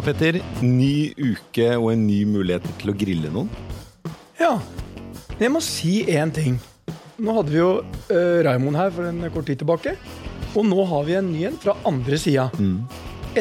Ja, Petter. Ny uke og en ny mulighet til å grille noen. Ja. Jeg må si én ting. Nå hadde vi jo uh, Raymond her for en kort tid tilbake. Og nå har vi en ny en fra andre sida. Mm.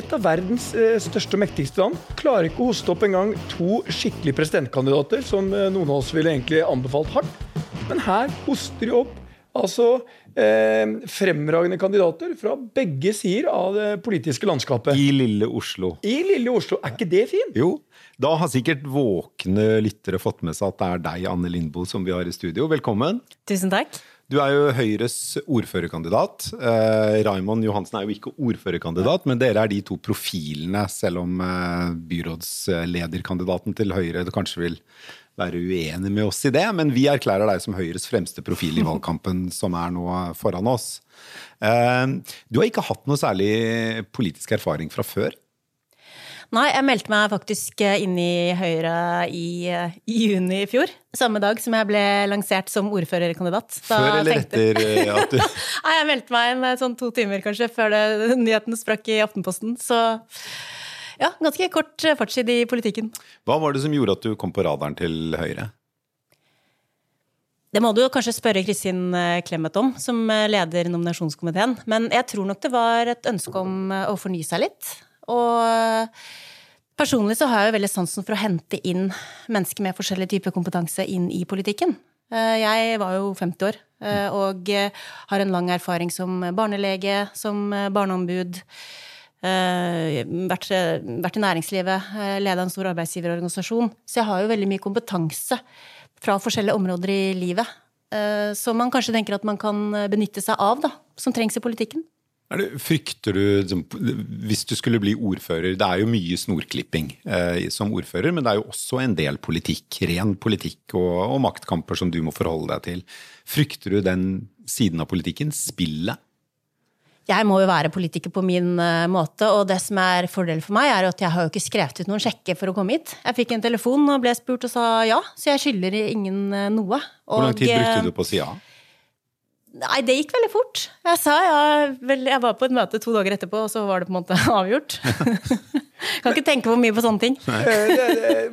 Et av verdens uh, største og mektigste land klarer ikke å hoste opp engang to skikkelige presidentkandidater, som uh, noen av oss ville egentlig anbefalt hardt. Men her hoster de opp altså eh, fremragende kandidater fra begge sider av det politiske landskapet. I lille Oslo. I lille Oslo. Er ikke det fint? Jo. Da har sikkert våkne lyttere fått med seg at det er deg, Anne Lindboe, som vi har i studio. Velkommen. Tusen takk. Du er jo Høyres ordførerkandidat. Eh, Raymond Johansen er jo ikke ordførerkandidat, men dere er de to profilene, selv om eh, byrådslederkandidaten til Høyre kanskje vil være uenig med oss i det. Men vi erklærer deg som Høyres fremste profil i valgkampen som er nå foran oss. Eh, du har ikke hatt noe særlig politisk erfaring fra før? Nei, jeg meldte meg faktisk eh, inn i Høyre i, eh, i, juni i fjor. Samme dag som jeg ble lansert som ordførerkandidat. Da før eller etter at du Nei, jeg meldte meg inn sånn to timer kanskje før det, nyheten sprakk i Aftenposten. Så ja, ganske kort fartstid i politikken. Hva var det som gjorde at du kom på radaren til Høyre? Det må du kanskje spørre Kristin Clemet om, som leder nominasjonskomiteen. Men jeg tror nok det var et ønske om å fornye seg litt. Og personlig så har jeg jo veldig sansen for å hente inn mennesker med forskjellig type kompetanse inn i politikken. Eh, jeg var jo 50 år eh, og har en lang erfaring som barnelege, som barneombud. Eh, vært, vært i næringslivet, leda en stor arbeidsgiverorganisasjon. Så jeg har jo veldig mye kompetanse fra forskjellige områder i livet. Som man kanskje tenker at man kan benytte seg av, da. Som trengs i politikken. Det, frykter du, hvis du skulle bli ordfører Det er jo mye snorklipping eh, som ordfører, men det er jo også en del politikk, ren politikk og, og, maktkamper som du må forholde deg til. Frykter du den siden av politikken? Spillet? Jeg må jo være politiker på min uh, måte, og det som er fordelen for meg, er at jeg har jo ikke skrevet ut noen sjekker for å komme hit. Jeg fikk en telefon og ble spurt og sa ja, så jeg skylder ingen uh, noe. Hvor lang tid brukte du på å si ja? Nei, det gikk veldig fort. Jeg sa ja, vel, jeg var på et møte to dager etterpå, og så var det på en måte avgjort. kan ikke tenke for mye på sånne ting. Eh,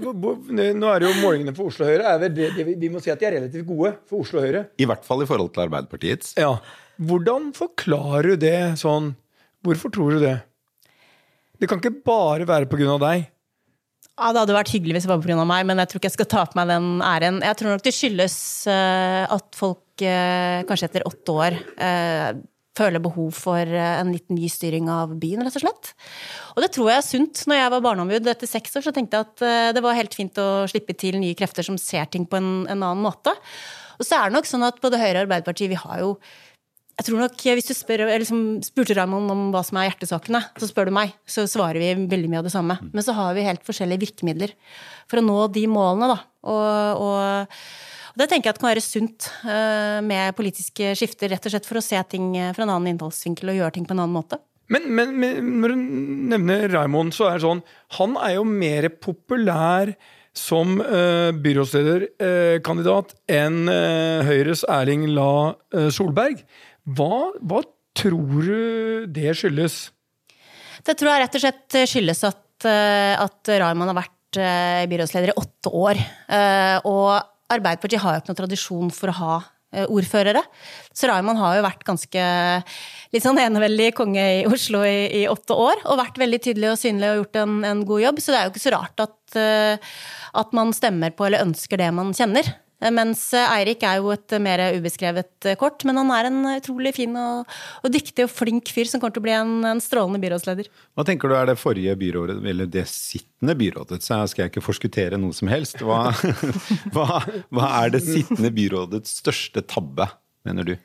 nå er jo målingene for Oslo Høyre er vel Vi må si at de er relativt gode for Oslo Høyre. I hvert fall i forhold til Arbeiderpartiets. Ja. Hvordan forklarer du det sånn? Hvorfor tror du det? Det kan ikke bare være av deg. Ja, Det hadde vært hyggelig hvis det var pga. meg, men jeg tror ikke jeg skal ta på meg den æren. Jeg tror nok det skyldes uh, at folk uh, kanskje etter åtte år uh, føler behov for en litt ny styring av byen, rett og slett. Og det tror jeg er sunt. Når jeg var barneombud etter seks år, så tenkte jeg at det var helt fint å slippe til nye krefter som ser ting på en, en annen måte. Og så er det nok sånn at både Høyre og Arbeiderpartiet, vi har jo jeg tror nok, Hvis du spør, liksom, spurte Raymond om hva som er hjertesakene, så spør du meg, så svarer vi veldig mye av det samme. Men så har vi helt forskjellige virkemidler for å nå de målene. Da. Og, og, og det tenker jeg at kan være sunt uh, med politiske skifter, rett og slett for å se ting fra en annen innholdsvinkel og gjøre ting på en annen måte. Men, men, men når du nevner Raymond, så er det sånn Han er jo mer populær som uh, byrådslederkandidat uh, enn uh, Høyres Erling La Solberg. Hva, hva tror du det skyldes? Det tror jeg rett og slett skyldes at, eh, at Raymond har vært eh, byrådsleder i åtte år. Eh, og Arbeiderpartiet har jo ikke noen tradisjon for å ha ordførere. Så Raymond har jo vært ganske litt sånn eneveldig konge i Oslo i, i, åtte år. Og vært veldig tydelig og synlig og gjort en, en, god jobb. Så det er jo ikke så rart at, at man stemmer på eller ønsker det man kjenner. Eh, mens eh, Eirik er jo et mer ubeskrevet eh, kort, men han er en utrolig fin og, og dyktig og flink fyr som kommer til å bli en, en, strålende byrådsleder. Hva tenker du er det forrige byrådet, eller det sittende byrådet, så skal jeg ikke forskuttere noe som helst. Hva, hva, hva er det sittende byrådets største tabbe, mener du?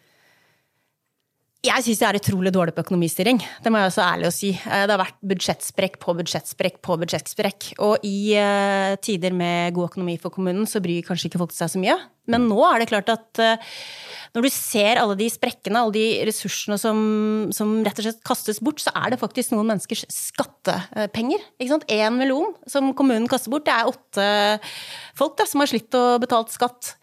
Jeg syns det er utrolig dårlig på økonomistyring. Det må jeg også ærlig å si. Eh, det har vært budsjettsprekk på budsjettsprekk på budsjettsprekk. Og i uh, tider med god økonomi for kommunen, så bryr kanskje ikke folk seg så mye. Men nå er det klart at uh, når du ser alle de sprekkene, alle de ressursene som, som, rett og slett kastes bort, så er det faktisk noen menneskers skattepenger. Ikke? Én million som kommunen kaster bort, det er åtte folk da, som har slitt og betalt skatt.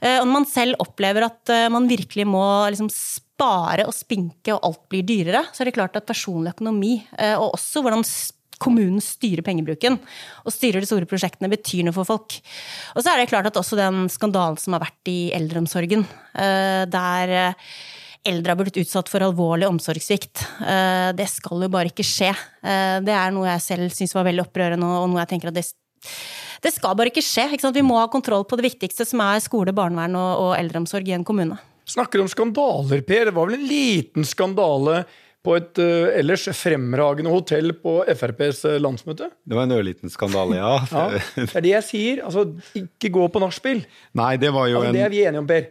Og når man selv opplever at man virkelig må liksom spare og spinke og alt blir dyrere, så er det klart at personlig økonomi, eh, og også hvordan kommunen styrer pengebruken og styrer de store prosjektene, betyr noe for folk. Og så er det klart at også den skandalen som har vært i eldreomsorgen, eh, der eh, eldre har blitt utsatt for alvorlig omsorgssvikt. Det skal jo bare ikke skje. Det er noe jeg selv syns var veldig opprørende, og noe jeg tenker at det, det skal bare ikke skje. Ikke Vi må ha kontroll på det viktigste, som er skole, barnevern og, og eldreomsorg i en kommune. Snakker om skandaler, Per. Det var vel en liten skandale på et uh, ellers fremragende hotell på FrPs uh, landsmøte? Det var en ørliten skandale, ja. ja. Det er det jeg sier. Altså, ikke gå på nachspiel. Nei, det var jo altså, en... Det er vi enige om, Per.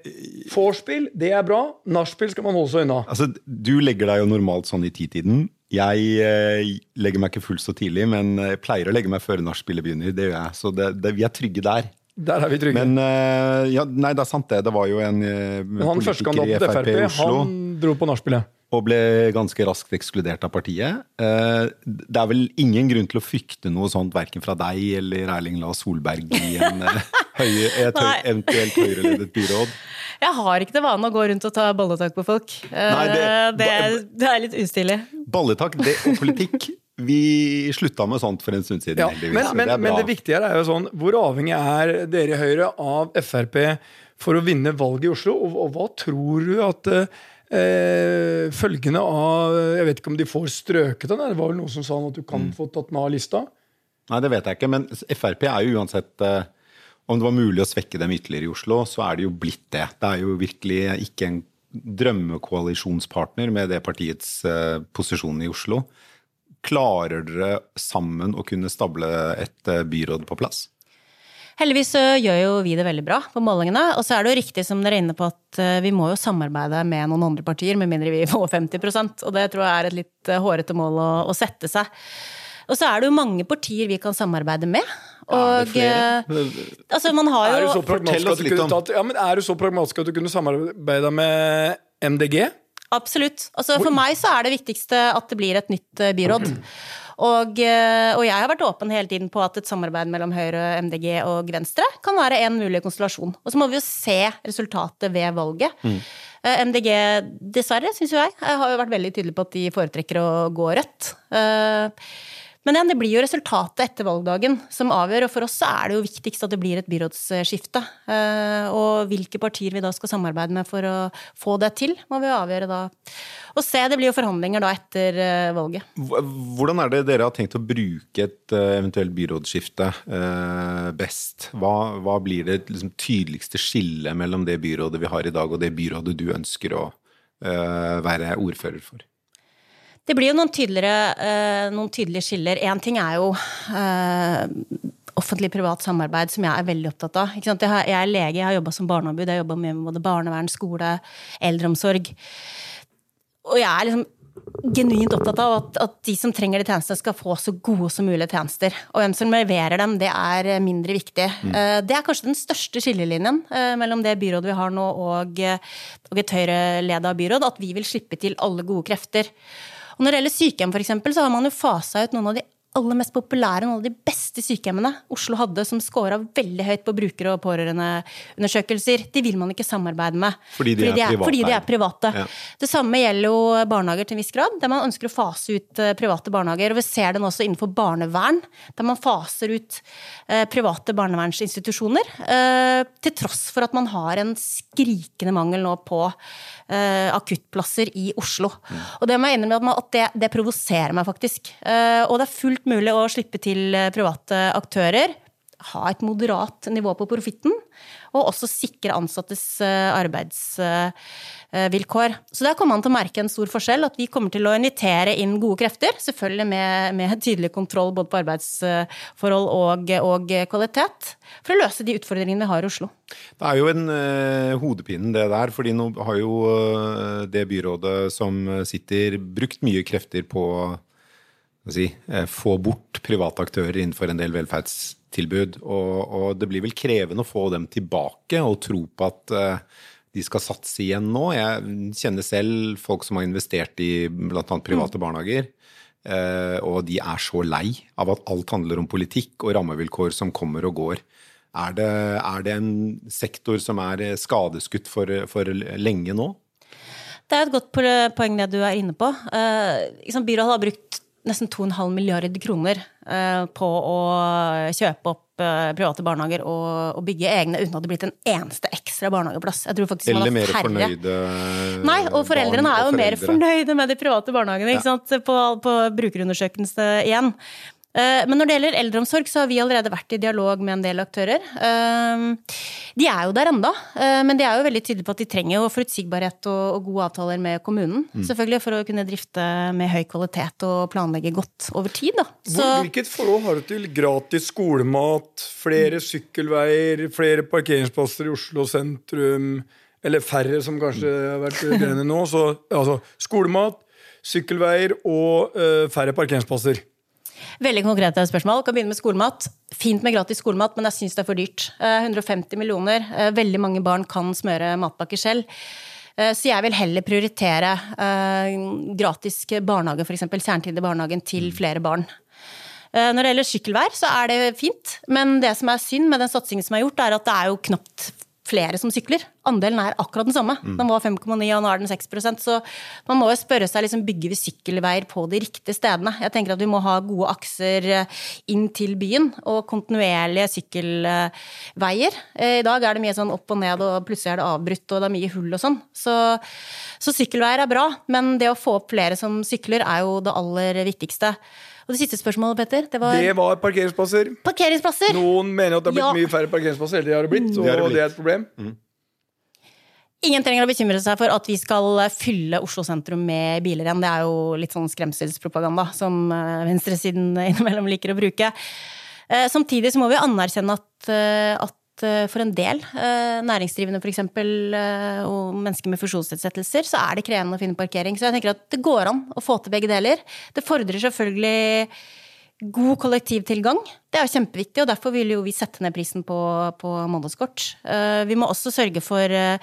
Vorspiel, det er bra. Nachspiel skal man holde seg unna. Altså, du legger deg jo normalt sånn i titiden. Jeg eh, legger meg ikke fullt så tidlig, men jeg pleier å legge meg før nachspielet begynner. Det gjør jeg, Så det, det, vi er trygge der. Der er vi trygge. Men uh, ja, Nei, det er sant, det. Det var jo en uh, politiker i Frp i Oslo. Han dro på nachspielet og ble ganske raskt ekskludert av partiet. Uh, det er vel ingen grunn til å frykte noe sånt verken fra deg eller Erling La Solberg i en, høye, et høy, eventuelt høyreledet byråd? Jeg har ikke det vane å gå rundt og ta balletak på folk. Nei, det, det, er, det, er litt ustilig. Balletak det, og politikk vi slutta med sånt for en stund siden. Ja, men, men, det men, det viktige er jo sånn, hvor avhengig er dere i Høyre av Frp for å vinne valget i Oslo? Og, og hva tror du at Eh, følgende av Jeg vet ikke om de får strøket den. Det var vel noen som sa at du kan mm. få tatt den av lista? Nei, det vet jeg ikke. Men Frp er jo uansett eh, Om det var mulig å svekke dem ytterligere i Oslo, så er det jo blitt det. Det er jo virkelig ikke en drømmekoalisjonspartner med det partiets uh, posisjon i Oslo. Klarer dere sammen å kunne stable et uh, byråd på plass? Heldigvis så gjør jo vi det veldig bra på målingene. Og så er det jo riktig som dere er inne på at eh, vi må jo samarbeide med noen andre partier, med mindre vi får 50% Og det tror jeg er et litt hårete mål å, å sette seg. Og så er det jo mange partier vi kan samarbeide med. Og ja, altså, man har jo Er du så pragmatisk at du kunne, tatt, ja, men er du så pragmatisk at du kunne samarbeida med MDG? Absolutt. Altså, for meg så er det viktigste at det blir et nytt eh, byråd. Og, eh, og, jeg har vært åpen hele tiden på at et samarbeid mellom Høyre, MDG og Venstre kan være en mulig konstellasjon. Og så må vi jo se resultatet ved valget. Mm. Eh, MDG, dessverre, syns jo jeg, har jo vært veldig tydelig på at de foretrekker å gå rødt. Men igjen, det blir jo resultatet etter valgdagen som avgjør, og for oss er det jo viktigst at det blir et byrådsskifte. Eh, og hvilke partier vi da skal samarbeide med for å få det til, må vi avgjøre da. Og se, det blir jo forhandlinger da etter eh, valget. Hvordan er det dere har tenkt å bruke et eh, eventuelt byrådsskifte best? Hva, hva blir det liksom, tydeligste skillet mellom det byrådet vi har i dag, og det byrådet du ønsker å være ordfører for? Det blir jo noen, tydeligere, noen tydelige skiller. Én ting er jo eh, offentlig-privat samarbeid, som jeg er veldig opptatt av. Jeg, jeg er lege, jeg har jobba som barneombud, jeg har jobba med både barnevern, skole, eldreomsorg. Og jeg er liksom genuint opptatt av at, at, de som trenger de tjenestene, skal få så gode som mulig tjenester. Og hvem som leverer dem, det er mindre viktig. Mm. Eh, det er kanskje den største skillelinjen eh, mellom det byrådet vi har nå og, og et Høyre-leda byråd, at vi vil slippe til alle gode krefter. Og når det gjelder sykehjem, eksempel, så har man jo fasa ut noen av de aller mest populære, noen av de beste sykehjemmene Oslo hadde, som scora veldig høyt på bruker- og pårørendeundersøkelser, de vil man ikke samarbeide med. Fordi de, fordi de, er, private. Fordi de er private. Ja. Det samme gjelder jo barnehager til en viss grad, der man ønsker å fase ut eh, private barnehager. Og vi ser den også innenfor barnevern, der man faser ut eh, private barnevernsinstitusjoner. Eh, til tross for at man har en skrikende mangel nå på akuttplasser i Oslo. Mm. Og det må jeg innrømme at det, det provoserer meg faktisk. Og det er fullt mulig å slippe til eh, private aktører. Ha et moderat nivå på profitten, og også sikre ansattes eh, arbeidsvilkår. Så der kommer man til å merke en stor forskjell, at vi kommer til å invitere inn gode krefter. Selvfølgelig med, med tydelig kontroll både på arbeidsforhold og, og, kvalitet, for å løse de utfordringene vi har i Oslo. Det er jo en uh, hodepine det der, fordi nå har jo uh, det byrådet som sitter, brukt mye krefter på si, få bort private aktører innenfor en del velferdstilbud. Og, og, det blir vel krevende å få dem tilbake og tro på at uh, de skal satse igjen nå. Jeg kjenner selv folk som har investert i bl.a. private mm. barnehager. Uh, og de er så lei av at alt handler om politikk og rammevilkår som kommer og går. Er det, er det en sektor som er skadeskutt for, for lenge nå? Det er et godt poeng det du er inne på. Liksom, byrådet har brukt nesten 2,5 milliarder kroner eh, på å kjøpe opp eh, private barnehager og, og, bygge egne uten at det blitt en eneste ekstra barnehageplass. Jeg tror faktisk Eller man mer har færre. fornøyde Nei, og foreldrene er jo foreldre. mer fornøyde med de private barnehagene ikke sant? På, på brukerundersøkelse igjen. Eh, Men når det gjelder eldreomsorg, så har vi allerede vært i dialog med en del aktører. Eh, De er jo der enda, eh, men de er jo veldig tydelige på at de trenger jo forutsigbarhet og og gode avtaler med kommunen. Mm. Selvfølgelig for å kunne drifte med høy kvalitet og planlegge godt over tid. Da. Så hvilket forhold har du til gratis skolemat, flere sykkelveier, flere parkeringsplasser i Oslo sentrum, eller færre, som kanskje har vært greiene nå? Så, altså, skolemat, sykkelveier og uh, færre parkeringsplasser. Veldig konkrete spørsmål. Kan begynne med skolemat. Fint med gratis skolemat, men jeg syns det er for dyrt. Eh, 150 millioner. Eh, Veldig mange barn kan smøre matpakker selv. Eh, Så jeg vil heller prioritere eh, gratis barnehage, f.eks. kjernetid i barnehagen, til flere barn. Eh, Når det gjelder sykkelvær, så er det fint. Men det som er synd med den satsingen som er gjort, er at det er jo knapt flere som sykler. Andelen er akkurat den samme. Den var 5,9, og nå er den 6% Så man må jo spørre seg liksom, bygger vi sykkelveier på de riktige stedene. Jeg tenker at vi må ha gode akser eh, inn til byen, og kontinuerlige sykkelveier. Eh, I dag er det mye sånn opp og ned, og plutselig er det avbrutt, og det er mye hull og sånn. Så, så sykkelveier er bra, men det å få opp flere som sykler, er jo det aller viktigste. Og det siste spørsmålet, Petter, det var Det var parkeringsplasser. parkeringsplasser. Noen mener at det har blitt Ja. mye færre parkeringsplasser. Eller det har det blitt, og Det har det er et problem. Ingen trenger å bekymre seg for at vi skal fylle Oslo sentrum med biler igjen. Det er jo litt sånn skremselspropaganda som eh, venstresiden innimellom liker å bruke. Eh, Samtidig så må vi anerkjenne at, eh, at eh, for en del næringsdrivende næringsdrivende f.eks. og mennesker med funksjonsnedsettelser, så er det krevende å finne parkering. Så jeg tenker at det går an å få til begge deler. Det fordrer selvfølgelig God kollektivtilgang, det er jo kjempeviktig, og derfor vil jo vi sette ned prisen på, på månedskort. Eh, Vi må også sørge for eh,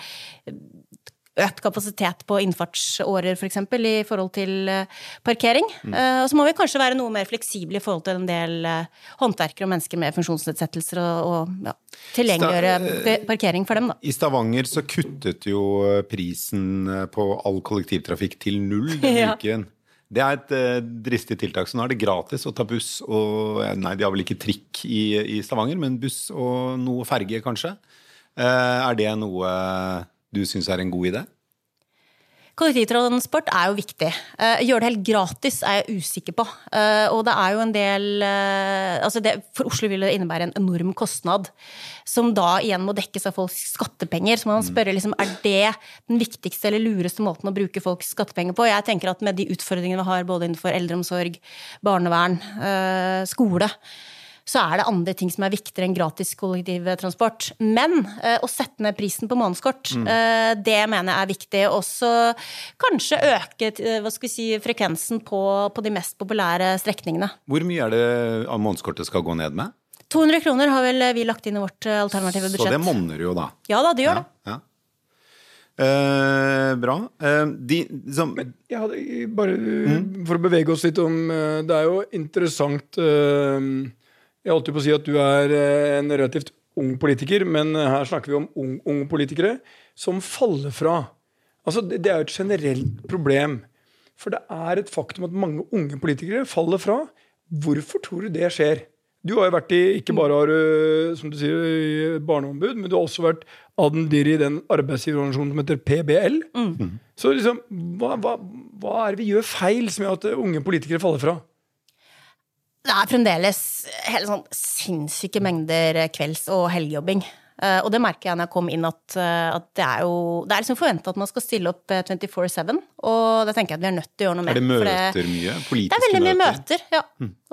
økt kapasitet på innfartsårer, f.eks., for eksempel, i forhold til eh, parkering. Mm. Og så må vi kanskje være noe mer fleksible i forhold til en del eh, håndverkere og mennesker med funksjonsnedsettelser, og, og ja, tilgjengeliggjøre parkering for dem, da. I Stavanger så kuttet jo eh, prisen eh, på all kollektivtrafikk til null denne Ja. uken. Det er et eh, dristig tiltak. Så nå er det gratis å ta buss og eh, Nei, de har vel ikke trikk i, i Stavanger, men buss og noe ferge, kanskje. Eh, er det noe du syns er en god idé? Kollektivtransport er jo viktig. Eh, Gjøre det helt gratis er jeg usikker på. Eh, Og det er jo en del eh, altså det, For Oslo vil det innebære en enorm kostnad, som da igjen må dekkes av folks skattepenger. Så man spørre liksom, er det den viktigste eller lureste måten å bruke folks skattepenger på. Jeg tenker at med de utfordringene vi har både innenfor eldreomsorg, barnevern, skole, så er det andre ting som er viktigere enn gratis kollektivtransport. Men eh, å sette ned prisen på månedskort, eh, det mener jeg er viktig. Også kanskje øke eh, hva skal vi si, frekvensen på, på de mest populære strekningene. Hvor mye er det av månedskortet skal gå ned med? 200 kroner har vel vi lagt inn i vårt alternative budsjett. Så det monner jo, da. Ja da, det gjør det. Ja. Eh, bra. Eh, de som Jeg hadde bare For å bevege oss litt om eh, Det er jo interessant eh, Jeg holdt jo på å si at du er eh, en relativt ung politiker, men eh, her snakker vi om ung, unge politikere som faller fra. Altså, det, er jo et generelt problem. For det er et faktum at mange unge politikere faller fra. Hvorfor tror du det skjer? Du har jo vært i, ikke bare har du, som du sier, i barneombud, men du har også vært admdir i den arbeidsgiverorganisasjonen som heter PBL. Så liksom, hva, hva, hva er det vi gjør feil som gjør at unge politikere faller fra? Det er fremdeles hele sånn sinnssyke mengder kvelds- og helgejobbing. Eh, og det merker jeg når jeg kom inn, at, eh, at det er jo Det er liksom forventa at man skal stille opp eh, 24-7, og det tenker jeg at vi er nødt til å gjøre noe med. Er det møter møter mye? Politiske møter? Det er veldig mye møter, ja.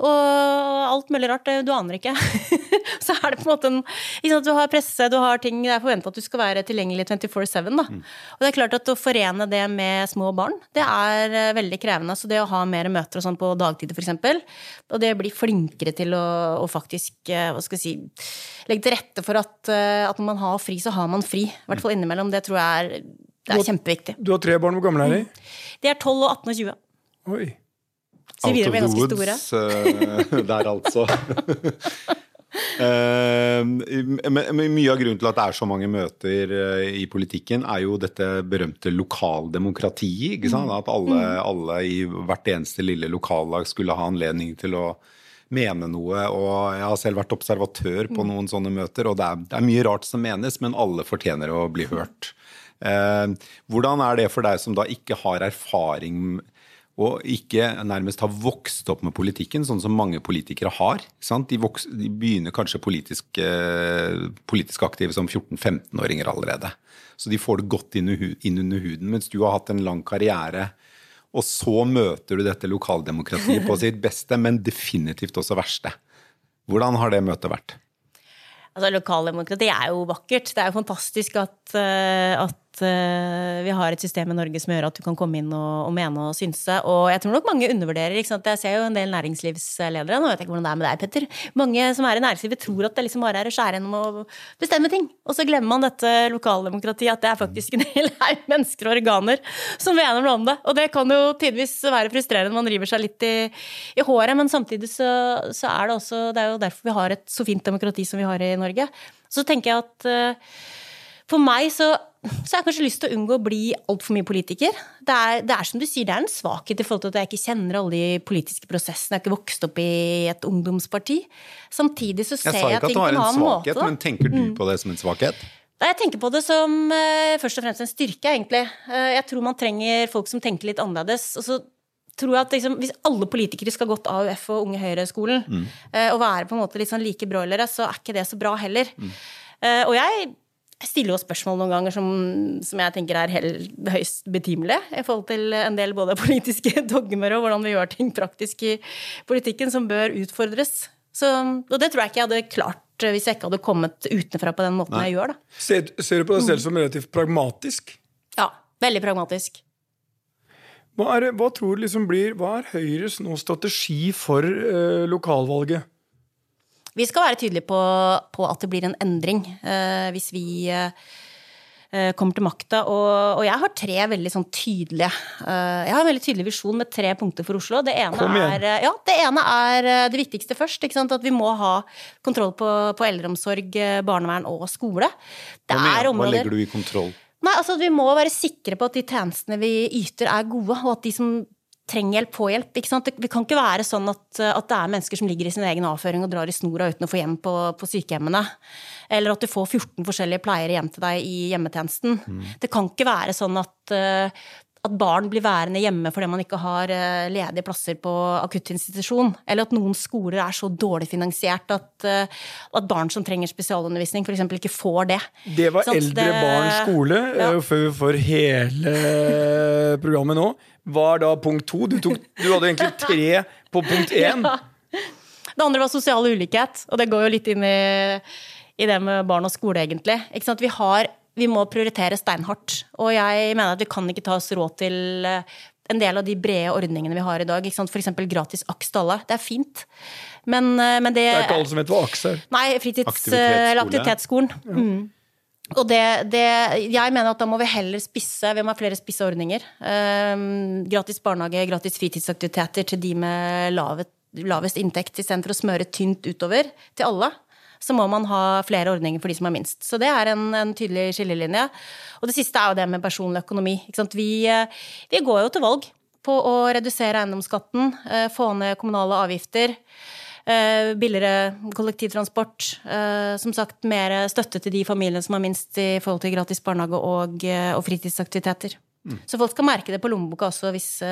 Og alt mulig rart. Du aner ikke. så er det på en måte en liksom, Du har presse, du har ting Det er forventa at du skal være tilgjengelig 24-7, da. Og det er klart at å forene det med små barn, det er eh, veldig krevende. Så det å ha mer møter og sånn på dagtider, f.eks., og det å bli flinkere til å, å faktisk eh, hva skal jeg si, legge til rette for at, eh, at når man har fri, så har man fri. I hvert fall innimellom. Det tror jeg er, det er kjempeviktig. Du har tre barn, hvor gamle er de? De er 12 og 18 og 20. Oi. Så Out of the woods eh, der, altså. Eh, mye av grunnen til at det er så mange møter uh, i politikken, er jo dette berømte lokaldemokratiet. ikke sant? At alle, mm. alle i hvert eneste lille lokallag skulle ha anledning til å mene noe. og Jeg har selv vært observatør på noen sånne møter, og det er, det er mye rart som menes, men alle fortjener å bli hørt. Eh, hvordan er det for deg som da ikke har erfaring og ikke nærmest har vokst opp med politikken, sånn som mange politikere har. De, vokser, de, begynner kanskje politisk, eh, politisk aktive som 14-15-åringer allerede. Så de får det godt inn, inn, under huden. Mens du har hatt en lang karriere, og så møter du dette lokaldemokratiet på sitt beste, men definitivt også verste. Hvordan har det møtet vært? Altså, Lokaldemokrati er jo vakkert. Det er jo fantastisk at, eh, at uh, vi har et system i Norge som gjør at du kan komme inn og, og mene og synse. Og jeg tror nok mange undervurderer. ikke sant? Jeg ser jo en del næringslivsledere, nå vet jeg ikke hvordan det er med deg, Petter. Mange som er i næringslivet tror at det liksom bare er å skjære gjennom og bestemme ting. Og så glemmer man dette lokaldemokratiet, at det er faktisk en hel haug mennesker og organer som mener noe om det. Og det kan jo tidvis være frustrerende, man river seg litt i, i håret, men samtidig så, så, er det også Det er jo derfor vi har et så fint demokrati som vi har i Norge. Så tenker jeg at uh, for meg så så jeg kanskje lyst til å unngå å bli altfor mye politiker. Det er, det er, som du sier, det er en svakhet i forhold til at jeg ikke kjenner alle de politiske prosessene. Jeg har ikke vokst opp i et ungdomsparti. Samtidig så ser jeg, jeg ting på en annen måte. Jeg sa ikke at det var en svakhet, men tenker du mm. på det som en svakhet? Jeg tenker på det som uh, først og fremst en styrke, egentlig. Uh, jeg tror man trenger folk som tenker litt annerledes. Og så tror jeg at liksom, Hvis alle politikere skal gått AUF og Unge Høyre-skolen mm. uh, og være på en måte litt sånn like broilere, så er ikke det så bra heller. Mm. og jeg jeg stiller jo spørsmål noen ganger som, som jeg tenker er helt, høyst betimelige i forhold til en del både politiske dogmer og hvordan vi gjør ting praktisk i politikken, som bør utfordres. Så, og det tror jeg ikke jeg hadde klart hvis jeg ikke hadde kommet utenfra på den måten Nei. jeg gjør. Da. Ser, ser, du på deg selv som relativt pragmatisk? Ja, veldig pragmatisk. Hva, er, hva tror du liksom blir, hva er Høyres nå strategi for uh, lokalvalget? Vi skal være tydelige på, på at det blir en endring eh, hvis vi eh, kommer til makta. Og, og, jeg har tre veldig sånn tydelige eh, Jeg har en veldig tydelig visjon med tre punkter for Oslo. Det ene, er, eh, ja, det, ene er eh, det viktigste først. At vi må ha kontroll på, på eldreomsorg, eh, barnevern og skole. Hva, Hva legger du i kontroll? Nei, altså Vi må være sikre på at de tjenestene vi yter, er gode, og at de som trenger hjelp, få hjelp. Ikke sant? Det kan ikke være sånn at, at, det er mennesker som ligger i sin egen avføring og drar i snora uten å få hjem på, på sykehjemmene. Eller at du får 14 forskjellige pleiere hjem til deg i hjemmetjenesten. Mm. Det kan ikke være sånn at, uh, at barn blir værende hjemme fordi man ikke har uh, ledige plasser på akuttinstitusjon. Eller at noen skoler er så dårlig finansiert at, uh, at barn som trenger spesialundervisning, f.eks. ikke får det. Det var sånn, Eldre det, barn skole, ja. før vi får hele programmet nå var da punkt to. Du, tok, du hadde egentlig tre på punkt én. Ja. Det andre var sosial ulikhet, og det går jo litt inn i, i det med barn og skole, egentlig. Vi, har, vi må prioritere steinhardt. Og jeg mener at vi kan ikke ta oss råd til eh, en del av de brede ordningene vi har i dag. F.eks. gratis AKS til alle. Det er fint. Men, eh, men det Det er ikke alle som vet hva AKS er? Nei, fritids, aktivitetsskole. aktivitetsskolen. Ja. Mm. Og det, det, jeg mener at da må vi heller spisse Vi må ha flere spisse ordninger. Um, gratis barnehage, gratis fritidsaktiviteter til de med lavet, lavest inntekt, istedenfor å smøre tynt utover til alle. Så må man ha flere ordninger for de som har minst. Så det er en, en tydelig skillelinje. Og det siste er jo det med personlig økonomi. Vi, eh, vi går jo til valg på å redusere eiendomsskatten, eh, få ned kommunale avgifter. Eh, billigere kollektivtransport. Eh, som sagt, mer støtte til de familiene som har minst i forhold til gratis barnehage og, eh, og fritidsaktiviteter. Mm. Så folk skal merke det på lommeboka også hvis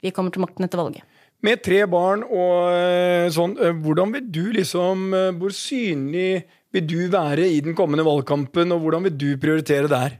vi kommer til makten etter valget. Med tre barn og sånn, hvordan vil du liksom Hvor synlig vil du være i den kommende valgkampen, og hvordan vil du prioritere der?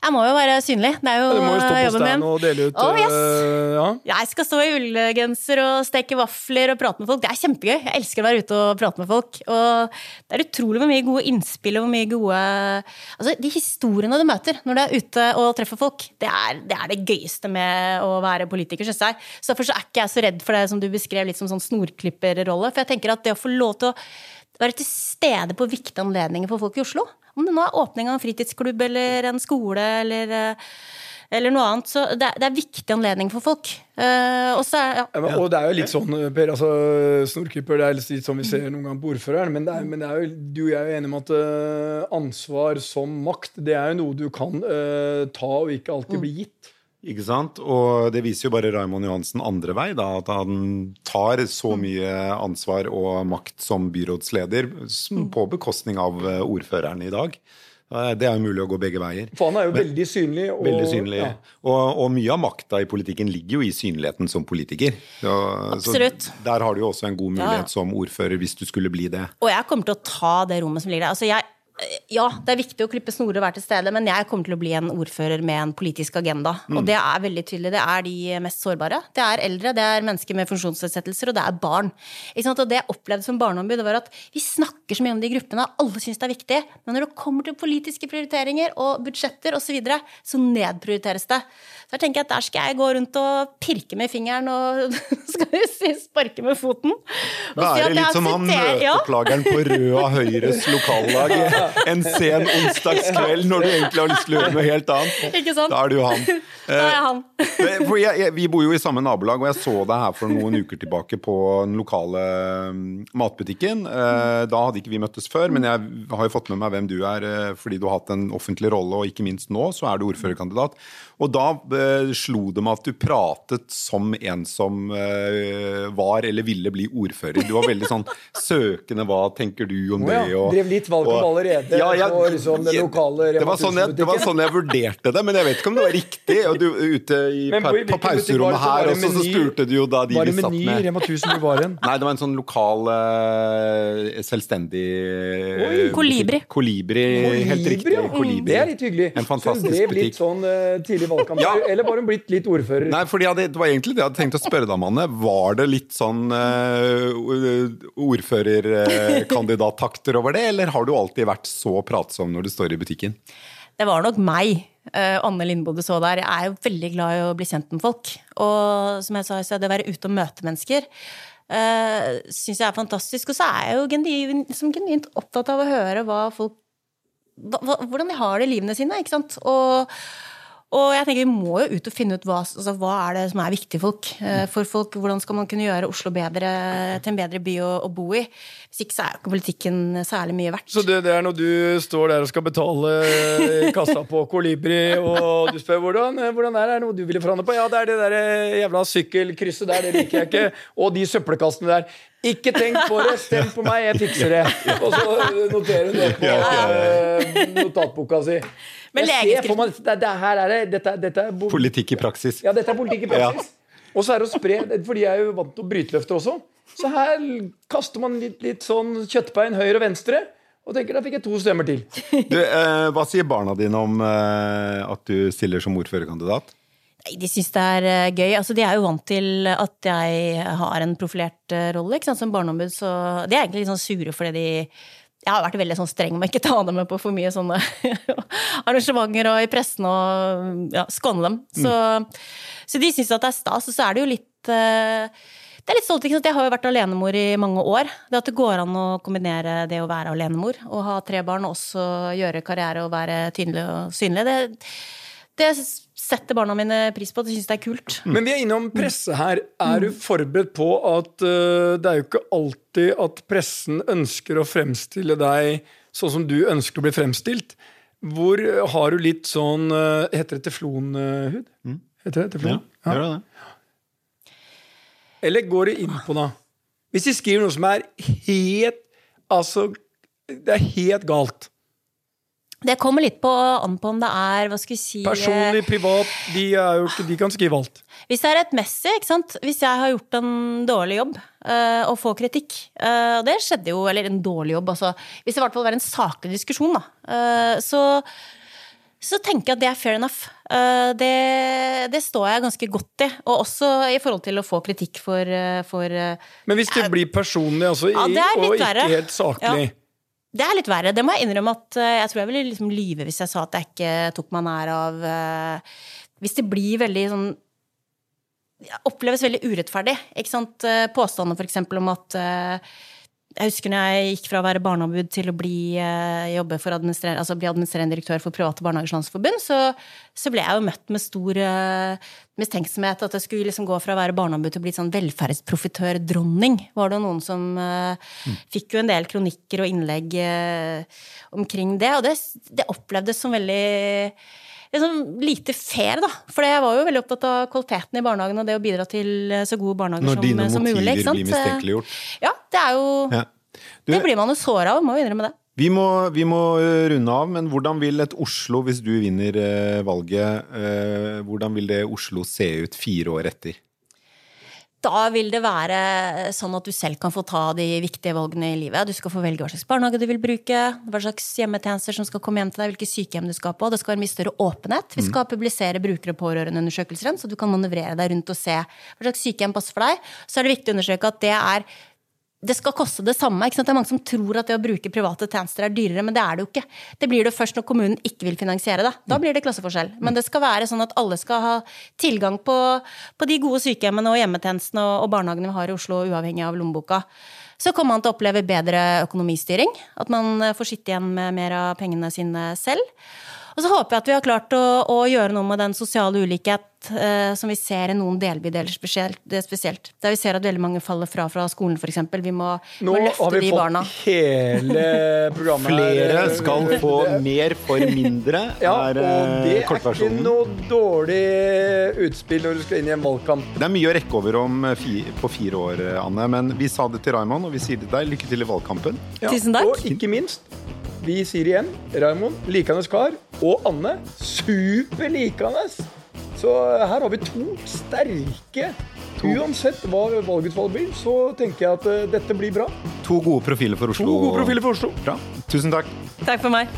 Jeg må jo være synlig. Det er jo. Du må jo stå på stand og dele ut oh, yes. uh, ja. Jeg skal stå i ullgenser og steke vafler og prate med folk. Det er kjempegøy. Jeg elsker å være ute og prate med folk. Og det er utrolig hvor mye gode innspill og hvor mye gode Altså, de historiene du møter når du er ute og treffer folk, det er det, er det gøyeste med å være politiker, syns jeg. Så derfor så er ikke jeg så redd for det som du beskrev, litt som sånn snorklipperrolle. For jeg tenker at det å få lov til å være til stede på viktige anledninger for folk i Oslo om det nå er åpning av en fritidsklubb eller en skole eller eller noe annet. Så det, er- det er viktig anledning for folk. Uh, og er ja. Ja, Og det er jo litt sånn, Per, altså snorklipper, det er litt sånn vi ser noen ganger på ordføreren, men, det er, men det er jo, du og jeg er jo enige om at uh, ansvar som makt, det er jo noe du kan uh, ta og ikke alltid bli gitt. Ikke sant? Og det viser jo bare Raymond Johansen andre vei, da, at han tar så mye ansvar og makt som byrådsleder på bekostning av eh, ordføreren i dag. Eh, Det er jo mulig å gå begge veier. For han er jo veldig synlig. Og, Veldig synlig. Ja. Og, og mye av makta i politikken ligger jo i synligheten som politiker. Så, Absolutt. Så der har du jo også en god mulighet ja. som ordfører, hvis du skulle bli det. Og jeg kommer til å ta det rommet som ligger der. Altså jeg, ja, det er viktig å klippe snorer og være til stede, men jeg kommer til å bli en ordfører med en politisk agenda. Og det er veldig tydelig. Det er de mest sårbare. Det er eldre, det er mennesker med funksjonsnedsettelser, og det er barn. Ikke sant? Og det jeg opplevde som barneombud, det var at vi snakker så mye om de gruppene, alle syns det er viktig, men når det kommer til politiske prioriteringer og budsjetter osv., så, videre, så nedprioriteres det. Så jeg tenker at der skal jeg gå rundt og pirke med fingeren og skal du si, sparke med foten. Være si litt som han møteplageren ja. på Røa Høyres lokallag en sen onsdagskveld når du egentlig har lyst til å gjøre noe helt annet. Ikke sant? Da er du han. Da er jeg han. Jeg, jeg, vi bor jo i samme nabolag, og jeg så deg her for noen uker tilbake på den lokale mm, matbutikken. Eh, Da hadde ikke vi møttes før, men jeg har jo fått med meg hvem du er eh, fordi du har hatt en offentlig rolle, og ikke minst nå så er du ordførerkandidat. Og da eh, slo det meg at du pratet som en som eh, var eller ville bli ordfører. Du var veldig sånn søkende, hva tenker du om ja, det? Og, drev litt valgkamp og- allerede Ja, ja, på liksom den lokale det var, sånn jeg, det var sånn jeg vurderte det, men jeg vet ikke om det var riktig. Og du ute i, Men på- på pauserommet det? Her, også, og så, spurte du jo da de Var vi det satt med. Rema 1000 du var igjen? Nei, det var en sånn lokal eh, selvstendig eh, Oi. Kolibri. Kolibri, helt riktig. ja. Kolibri. Det er litt hyggelig. En fantastisk Så hun ble litt sånn uh, tidlig valgkamp, Ja. eller var hun blitt litt ordfører? Nei, fordi hadde, Det var egentlig det jeg hadde tenkt å spørre deg om, Anne. Var det litt sånn uh, ordførerkandidattakter over det, eller har du alltid vært så pratsom når du står i butikken? Det var nok meg, eh, Anne Lindboe så der. Jeg er jo veldig glad i å bli kjent med folk. Og som jeg sa, så det å være ute og møte mennesker uh, syns jeg er fantastisk. Og så er jeg jo genuint opptatt av å høre hva folk hva, hvordan de har det i livene sine. ikke sant? Og, og jeg tenker vi må jo ut og finne ut hva, altså, hva er det som er viktig folk, eh, for folk. Hvordan skal man kunne gjøre Oslo bedre, til en bedre by å, å bo i? Hvis ikke så er jo ikke politikken særlig mye verdt. Så det, det er når du står der og skal betale i kassa på Kolibri, og du spør hvordan, hvordan er det, er det noe du ville forandre på? Ja, det er det der eh, jævla sykkelkrysset der, det liker jeg ikke. Og de søppelkassene der. Ikke tenk på det, stem på meg, jeg fikser det. Og så noterer hun det på eh, notatboka si. Men Jeg legeskrift- det, det her er det, dette, dette er Politikk i praksis. Ja, dette er politikk i praksis. Og så er det å spre, for de er jo vant til å bryte løfter også. Så her kaster man litt, litt sånn kjøttbein høyre og venstre, og tenker da fikk jeg to stemmer til. Du, eh, hva sier barna dine om eh, at du stiller som ordførerkandidat? Nei, De syns det er eh, gøy. Altså, de er jo vant til at jeg har en profilert eh, rolle ikke sant, som barneombud, så de er egentlig litt sånn sure fordi de jeg har vært veldig sånn streng med å ikke ta dem med på for mye sånne arrangementer og i pressen og ja, skåne dem. Så, så de syns at det er stas. Og så er det jo litt eh, det er litt stolt, ikke sant? Jeg har jo vært alenemor i mange år. Det at det går an å kombinere det å være alenemor og ha tre barn, og også gjøre karriere og være tydelig og synlig, det, det setter barna mine pris på. De syns det er kult. Men vi er innom presse her. Er du forberedt på at uh, det er jo ikke alltid at pressen ønsker å fremstille deg sånn som du ønsker å bli fremstilt? Hvor eh, har du litt sånn eh, Heter det teflonhud? Heter det teflon? Ja. gjør det det? Eller går de inn på noe? Hvis de skriver noe som er helt Altså, det er helt galt. Det kommer litt på, an på om det er hva skal vi si Personlig, privat, de, ikke, de kan skrive alt. Hvis det er rettmessig, ikke sant. Hvis jeg har gjort en dårlig jobb øh, og får kritikk, øh, det skjedde jo, eller en dårlig jobb, altså Hvis det i hvert fall var en saklig diskusjon, da, Øh, så så tenker jeg at det er fair enough. Eh, det, det står jeg ganske godt i. Og også i forhold til å få kritikk for, eh, for eh, Men hvis det blir personlig altså, Ja, er og ikke verre. helt saklig Ja. Det er litt verre. Det må jeg innrømme at jeg tror jeg ville liksom lyve hvis jeg sa at jeg ikke tok meg nær av Hvis det blir veldig sånn Oppleves veldig urettferdig. Ikke sant? Påstander for eksempel om at jeg husker når jeg gikk fra å være barneombud til å bli, eh, jobbe for administrer, altså bli administrerende direktør for Private Barnehagers Landsforbund, så, så, ble jeg jo møtt med stor uh, mistenksomhet. At jeg skulle liksom gå fra å være barneombud til å bli sånn velferdsprofitør-dronning. Var det noen som uh, mm. Fikk jo en del kronikker og innlegg uh, omkring det. Og det, det opplevdes som veldig liksom lite fair, da. For jeg var jo veldig opptatt av kvaliteten i barnehagen og det å bidra til eh, så gode barnehager som, som mulig. Når dine motiver blir mistenkeliggjort? Ja, det er jo ja. du, Det blir man jo såra av, må jo innrømme det. Vi må, vi må, eh, runde av, men hvordan vil et Oslo, hvis du vinner eh, valget, eh, hvordan vil det Oslo se ut fire år etter? Da vil det være sånn at du selv kan få ta de viktige valgene i livet. Du skal få velge hva slags barnehage du vil bruke, hva slags hjemmetjenester som skal komme hjem til deg, hvilke sykehjem du skal på. Det skal være mye større åpenhet. Vi skal publisere bruker- og pårørendeundersøkelser, så du kan manøvrere deg rundt og se hva slags sykehjem passer for deg. Så er det viktig å understreke at det er det skal koste det samme. Det er mange som tror at det å bruke private tjenester er dyrere, men det er det jo ikke. Det blir det først når kommunen ikke vil finansiere det. Da blir det klasseforskjell. Men det skal være sånn at alle skal ha tilgang på, på de gode sykehjemmene og hjemmetjenestene og, og barnehagene vi har i Oslo, uavhengig av lommeboka. Så kommer man til å oppleve bedre økonomistyring. At man får sitte igjen med mer av pengene sine selv. Og så håper jeg at vi har klart å, å gjøre noe med den sosiale ulikhet eh, som vi ser i noen delbydeler spesielt, spesielt, Der vi ser at veldig mange faller fra fra skolen, f.eks. Vi må, Nå må løfte de barna. Nå har vi fått hele programmet Flere skal få mer for mindre, ja, er og det er ikke noe dårlig utspill når du skal inn i en valgkamp. Det er mye å rekke over om fi, på fire år, Anne. Men vi sa det til Raymond, og vi sier det til deg. Lykke til i valgkampen. Ja, Tusen takk. Og ikke minst vi sier igjen Raymond likende kar. Og Anne super likende. Så her har vi to sterke Uansett hva valgutfallet blir, så tenker jeg at uh, dette blir bra. To gode profiler for Oslo. To gode profiler for Oslo. Bra. Tusen takk. Takk for meg.